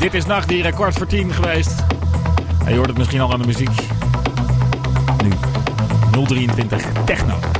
Dit is Nacht die record voor 10 geweest. En je hoort het misschien al aan de muziek. Nu 023 Techno.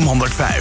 105.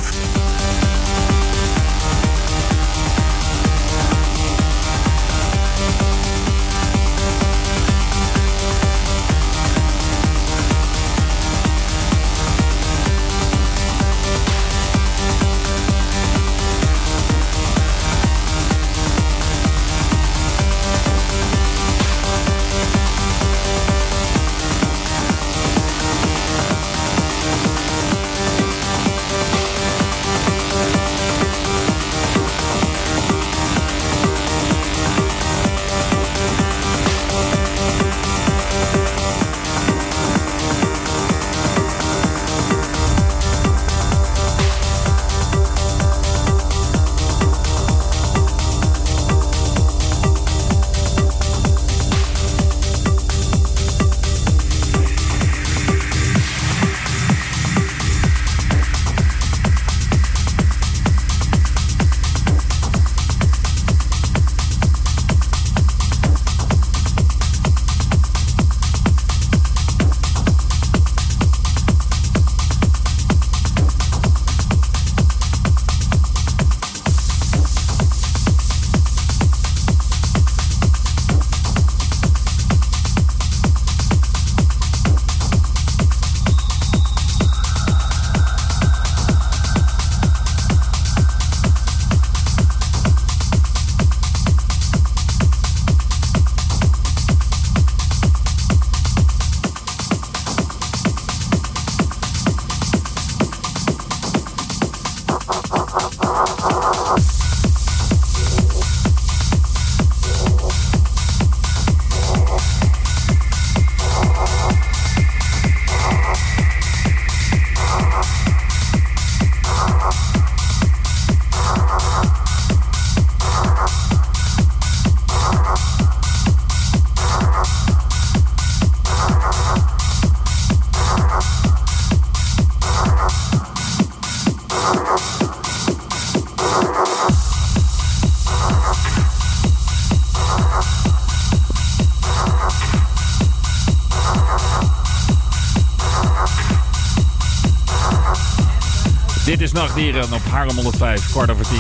Dit is Nachtdieren op Harlem 105, kwart over 10.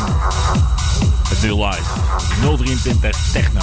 Het nu live, 023 Techno.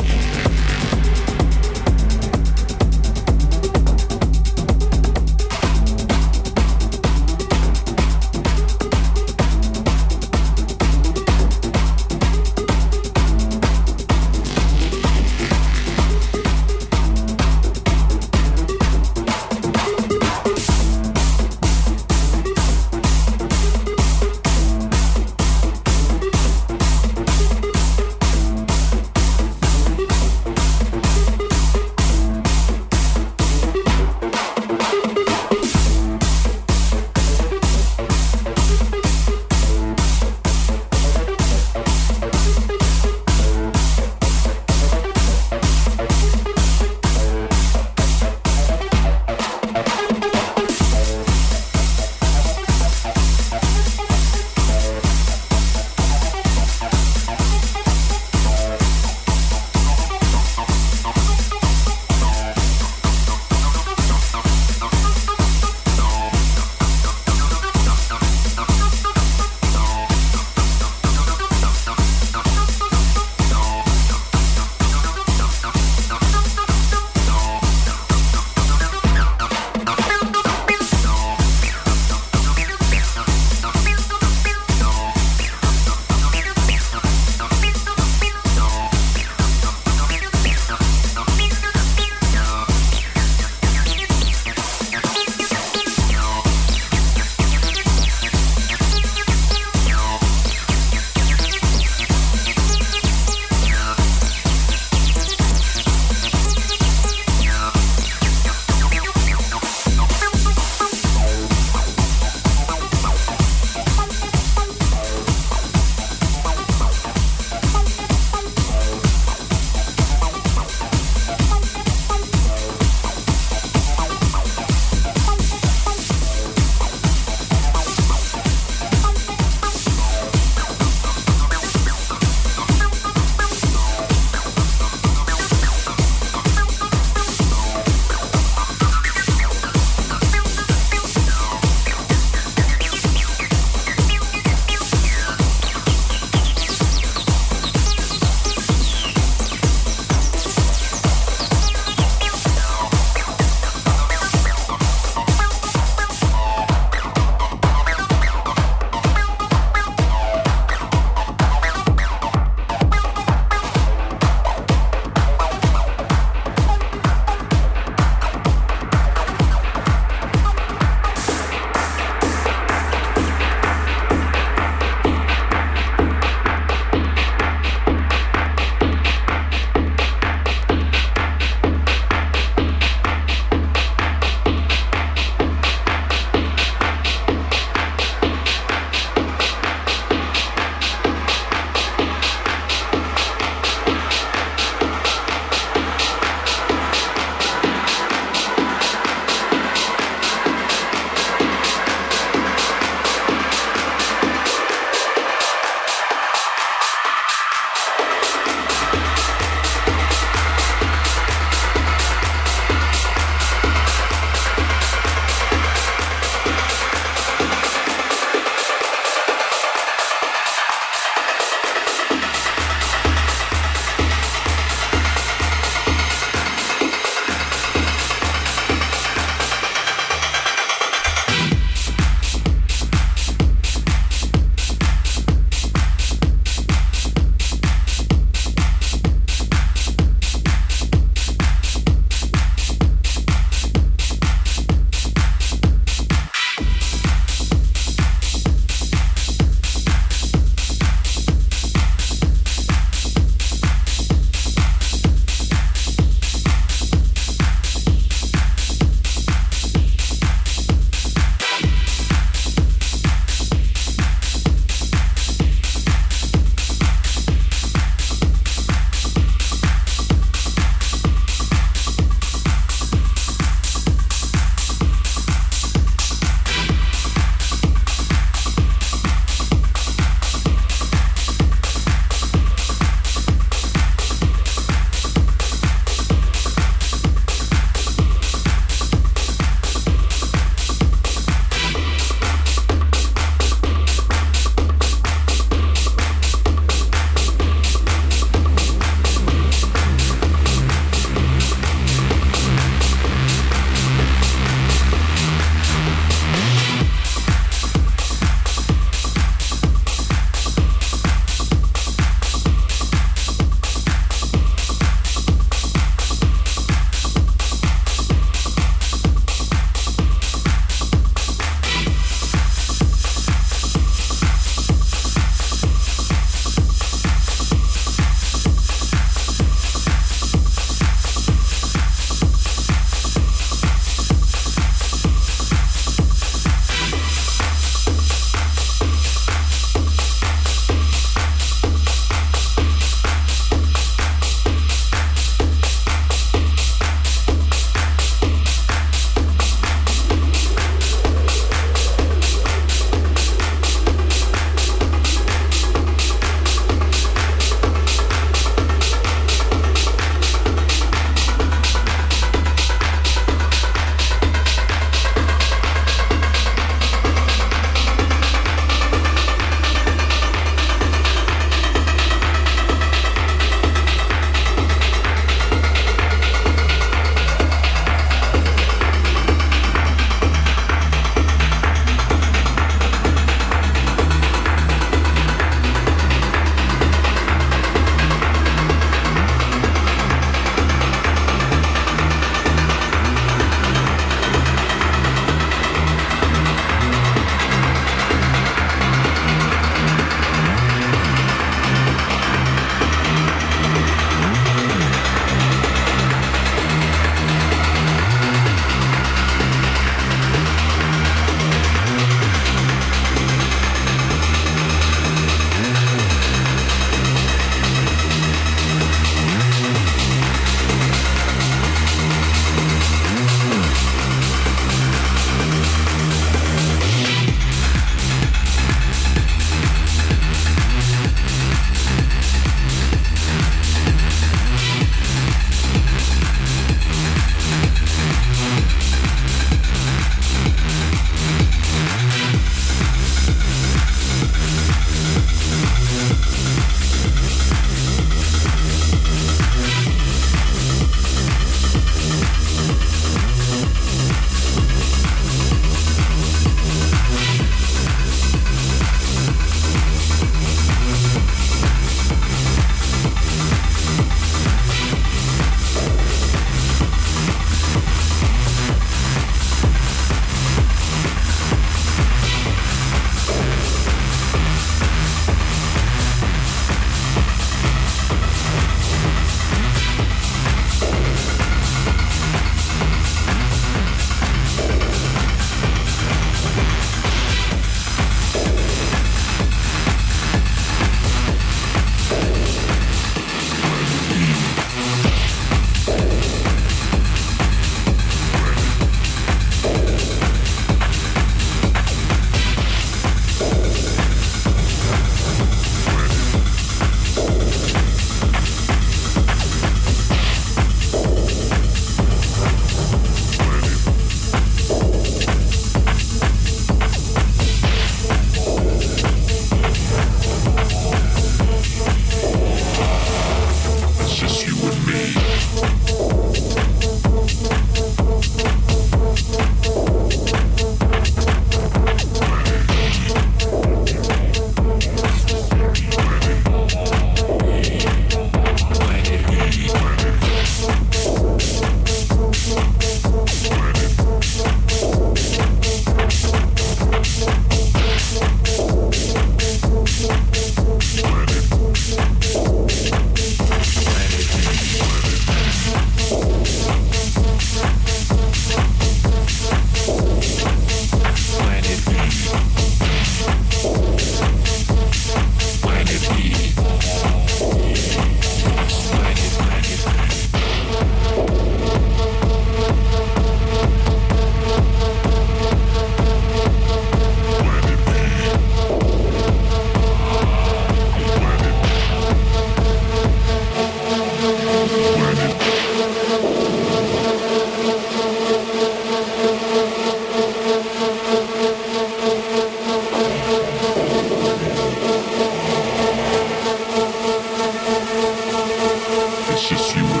precious you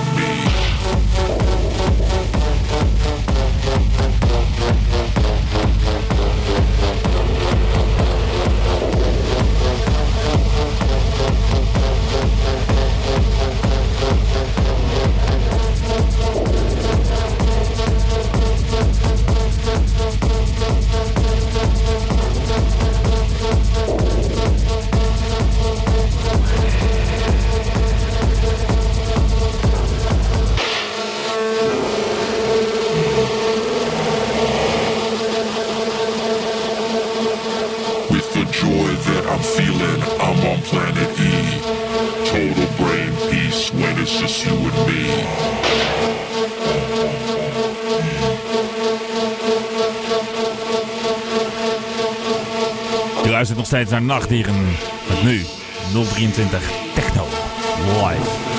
steeds naar Nachtdieren. Met nu 023 Techno Live.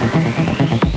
Thank.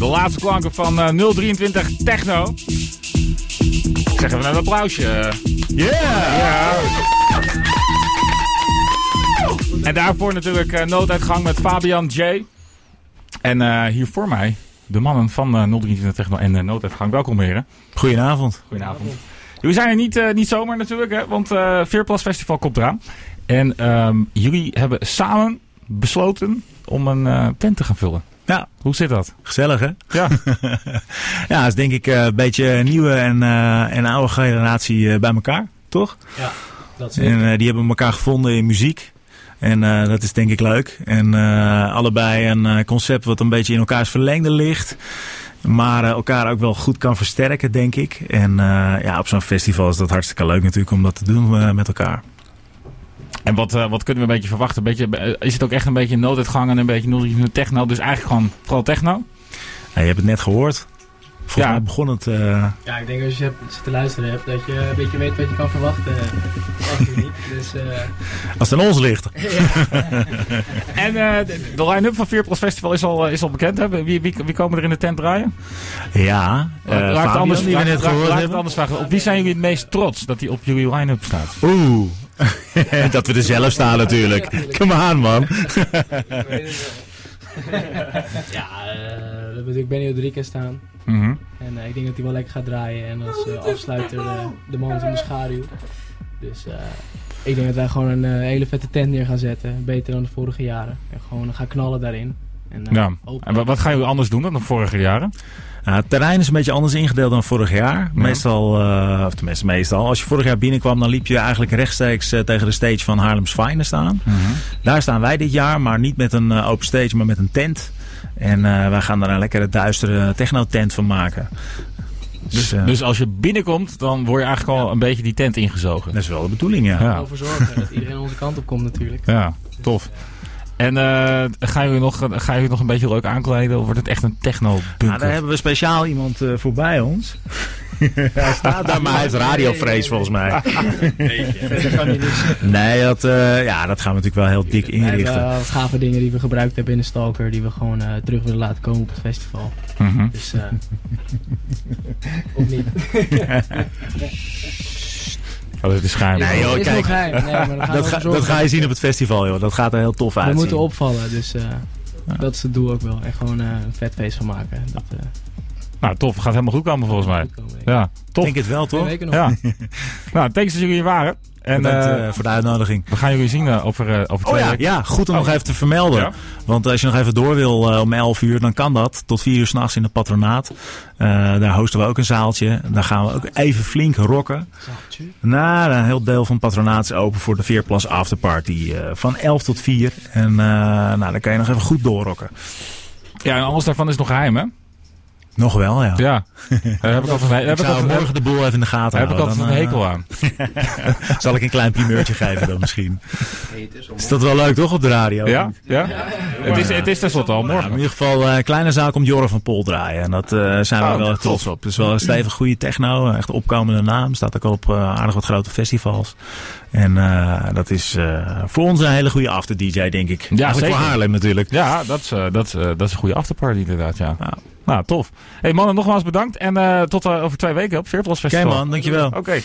De, laatste klanken van eh, 023 Techno. Ik zeg even een applausje. Yeah! En daarvoor natuurlijk eh, nooduitgang met Fabian J. En eh, hier voor mij de mannen van eh 023 Techno en eh, nooduitgang. Welkom heren. Goedenavond. Goedenavond. Jullie zijn er niet, eh, niet zomaar natuurlijk, hè, want eh Veerplas Festival komt eraan. En ehm, jullie hebben samen besloten om een eh, tent te gaan vullen. Ja, Hoe zit dat? gezellig hè? Ja, Ja, dat is denk ik eh, een beetje nieuwe en, eh, en oude generatie eh, bij elkaar, toch? Ja, dat is En die hebben elkaar gevonden in muziek. En dat is denk ik leuk. En allebei een concept wat een beetje in elkaars verlengde ligt. Maar elkaar ook wel goed kan versterken, denk ik. En ja, op zo'n festival is dat hartstikke leuk natuurlijk om dat te doen met elkaar. En wat, eh, wat kunnen we een beetje verwachten? Een beetje, eh, is het ook echt een beetje nooduitgang en een beetje 023 Techno? Dus eigenlijk gewoon vooral techno? Ja, je hebt het net gehoord. Volgens Ja. mij begon het... eh, Ja, ik denk als je hebt, zit te luisteren hebt, dat je een beetje weet wat je kan verwachten. Echt niet. Dus eh, als het aan ons ligt. En eh, de, line-up van Veerplas Festival is al, is al bekend. Hè? Wie, wie, wie komen er in de tent draaien? Ja, eh Laat ik het anders, die we net gehoord hebben. anders vragen. Op wie zijn jullie het meest trots dat hij op jullie line-up staat? Oeh. dat we er zelf staan natuurlijk. Come on man. ja, eh, we hebben natuurlijk Benny Rodriguez staan. Mhm. En eh, ik denk dat hij wel lekker gaat draaien. En als eh, afsluiter eh, de man van de schaduw. Dus eh, ik denk dat wij gewoon een hele vette tent neer gaan zetten. Beter dan de vorige jaren. En gewoon gaan knallen daarin. En, eh, Ja. En wat, wat gaan jullie anders doen dan de vorige jaren? Nou, het terrein is een beetje anders ingedeeld dan vorig jaar. Meestal, eh, of tenminste meestal. Als je vorig jaar binnenkwam, dan liep je eigenlijk rechtstreeks eh, tegen de stage van Haarlem's Finest aan. Daar staan wij dit jaar, maar niet met een eh, open stage, maar met een tent. En eh, wij gaan daar een lekkere duistere techno-tent van maken. Dus, eh, Dus als je binnenkomt, dan word je eigenlijk al een beetje die tent ingezogen. dat is wel de bedoeling, ja. Ja. ervoor zorgen dat iedereen onze kant op komt natuurlijk. Ja, tof. En eh, gaan, jullie nog, gaan jullie nog een beetje leuk aankleden? Of wordt het echt een techno-bunker? Nou, daar hebben we speciaal iemand eh, voor bij ons. hij staat daar, maar hij radiovrees volgens mij. Dus. Nee, dat, eh, ja, dat gaan we natuurlijk wel heel dik We hebben inrichten. wel gave dingen die we gebruikt hebben in de Stalker. Die we gewoon eh, terug willen laten komen op het festival. Mhm. Dus eh of niet. Oh, dit is geheim. Nee, joh, kijk. geheim. Nee, maar we Dat, ga, dat ga je zien op het festival, joh. Dat gaat er heel tof We uitzien. moeten opvallen, dus eh, dat is het doel ook wel. En gewoon eh, een vet feest van maken. Dat, eh, Nou, tof. Gaat helemaal goed komen volgens mij. komen, ik. Ja, Ik tof. denk het wel, Twee toch? weken nog. Ja. nou, thanks dat jullie hier waren. En Bedankt eh, eh, voor de uitnodiging. we gaan jullie zien eh, over, over twee Oh ja, weken. ja, goed om Oh. nog even te vermelden. Ja. Want als je nog even door wil om 11 uur, dan kan dat. Tot 4 uur s'nachts in het patronaat. Daar hosten we ook een zaaltje. Daar gaan we ook even flink rocken. Zaaltje. Nou, een heel deel van het patronaat is open voor de Veerplas Afterparty. van 11 tot 4. En nou, dan kan je nog even goed doorrocken. Ja, en alles daarvan is nog geheim, hè? Nog wel, ja. Ja. Daar heb ik altijd, heb Ik ik zou altijd, morgen de boel even in de gaten daar heb ik altijd een hekel eh, aan. Zal ik een klein primeurtje geven dan misschien? Is dat wel leuk toch op de radio? Ja? Ja? Het is, het is tenslotte al Ja, in morgen. ieder geval eh kleine zaak om Jorre van Pol draaien. En dat eh, zijn we Oh, wel trots op. Het is wel een stevig goede techno. Echt opkomende naam. Staat ook al op eh, aardig wat grote festivals. En eh, dat is eh, voor ons een hele goede after-DJ, denk ik. Eigenlijk zeker. voor Haarlem natuurlijk. Ja, dat is, eh, dat, is, eh, dat is een goede afterparty inderdaad, ja. Ja. Nou, tof. hey, mannen, nogmaals bedankt. En eh, tot eh, over twee weken op Veerplas Oké Festival. man, dankjewel. Oké.